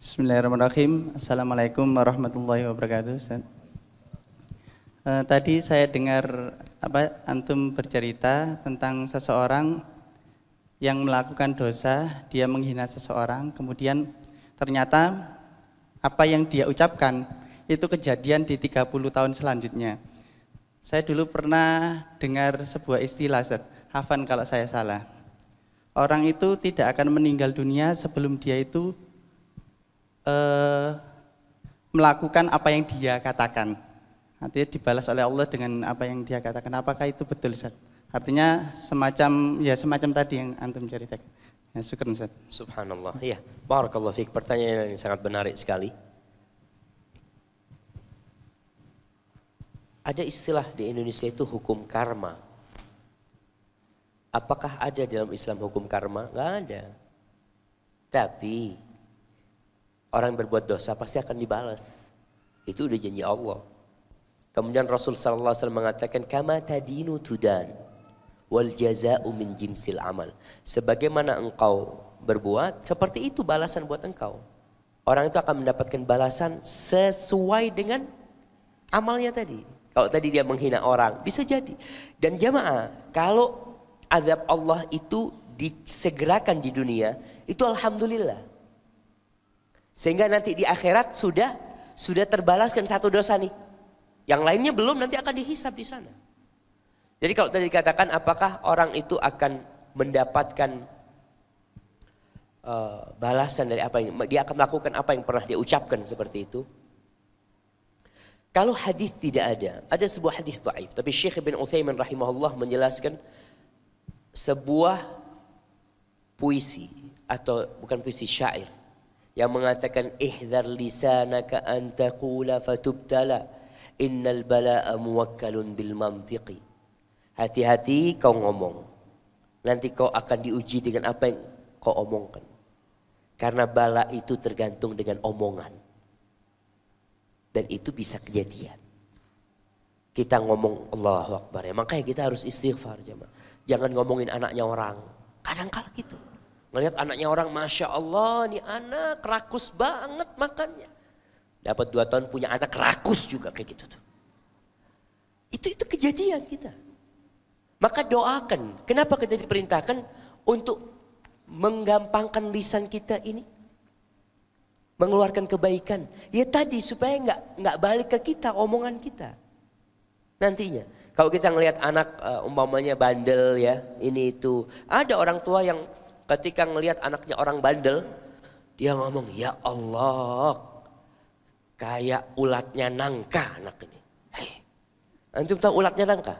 Bismillahirrahmanirrahim. Assalamualaikum warahmatullahi wabarakatuh. Eh, tadi saya dengar apa antum bercerita tentang seseorang yang melakukan dosa, dia menghina seseorang, kemudian ternyata apa yang dia ucapkan itu kejadian di 30 tahun selanjutnya. Saya dulu pernah dengar sebuah istilah, Ustaz. Hafan kalau saya salah. Orang itu tidak akan meninggal dunia sebelum dia itu eh, melakukan apa yang dia katakan. Artinya dibalas oleh Allah dengan apa yang dia katakan. Apakah itu betul, Ustaz? Artinya semacam ya semacam tadi yang antum ceritakan. Ya, syukur Ustaz. Subhanallah. Iya, barakallahu fiik. Pertanyaan yang sangat menarik sekali. Ada istilah di Indonesia itu hukum karma. Apakah ada dalam Islam hukum karma? Enggak ada. Tapi orang yang berbuat dosa pasti akan dibalas. Itu udah janji Allah. Kemudian Rasul sallallahu alaihi wasallam mengatakan kama tadinu tudan wal jaza'u min jinsil amal. Sebagaimana engkau berbuat, seperti itu balasan buat engkau. Orang itu akan mendapatkan balasan sesuai dengan amalnya tadi. Kalau tadi dia menghina orang, bisa jadi. Dan jamaah, kalau azab Allah itu disegerakan di dunia, itu alhamdulillah. Sehingga nanti di akhirat sudah sudah terbalaskan satu dosa nih. Yang lainnya belum nanti akan dihisap di sana. Jadi kalau tadi dikatakan apakah orang itu akan mendapatkan uh, balasan dari apa yang dia akan melakukan apa yang pernah dia ucapkan seperti itu. Kalau hadis tidak ada, ada sebuah hadis dhaif, tapi Syekh Ibn Utsaimin rahimahullah menjelaskan sebuah puisi atau bukan puisi syair yang mengatakan ihdar lisanaka an taqula fatubtala innal bala'a muwakkalun bil mantiqi Hati-hati kau ngomong. Nanti kau akan diuji dengan apa yang kau omongkan. Karena bala itu tergantung dengan omongan. Dan itu bisa kejadian. Kita ngomong Allah Akbar ya. Makanya kita harus istighfar jemaah. Jangan ngomongin anaknya orang. Kadang kala gitu. Ngelihat anaknya orang Masya Allah nih anak rakus banget makannya. Dapat dua tahun punya anak rakus juga kayak gitu tuh. Itu itu kejadian kita. Maka doakan. Kenapa kita diperintahkan untuk menggampangkan lisan kita ini? Mengeluarkan kebaikan. Ya tadi supaya nggak nggak balik ke kita omongan kita. Nantinya. Kalau kita ngelihat anak uh, umpamanya bandel ya, ini itu. Ada orang tua yang ketika ngelihat anaknya orang bandel, dia ngomong, "Ya Allah, kayak ulatnya nangka anak ini." Hei, antum tahu ulatnya nangka?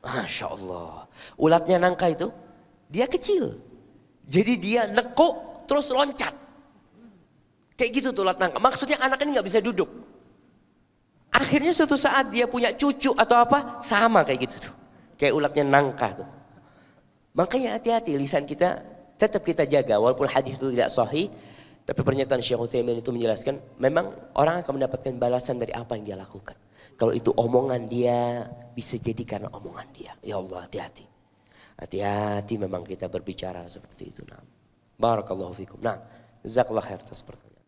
Masya Allah. Ulatnya nangka itu, dia kecil. Jadi dia nekuk terus loncat. Kayak gitu tuh ulat nangka. Maksudnya anak ini nggak bisa duduk. Akhirnya suatu saat dia punya cucu atau apa, sama kayak gitu tuh. Kayak ulatnya nangka tuh. Makanya hati-hati lisan kita tetap kita jaga walaupun hadis itu tidak sahih tapi pernyataan Syekh Utsaimin itu menjelaskan memang orang akan mendapatkan balasan dari apa yang dia lakukan. Kalau itu omongan dia, bisa jadi karena omongan dia. Ya Allah, hati-hati. Hati-hati memang kita berbicara seperti itu. Nah. Barakallahu fikum. Nah, jazakallah khair atas pertanyaan.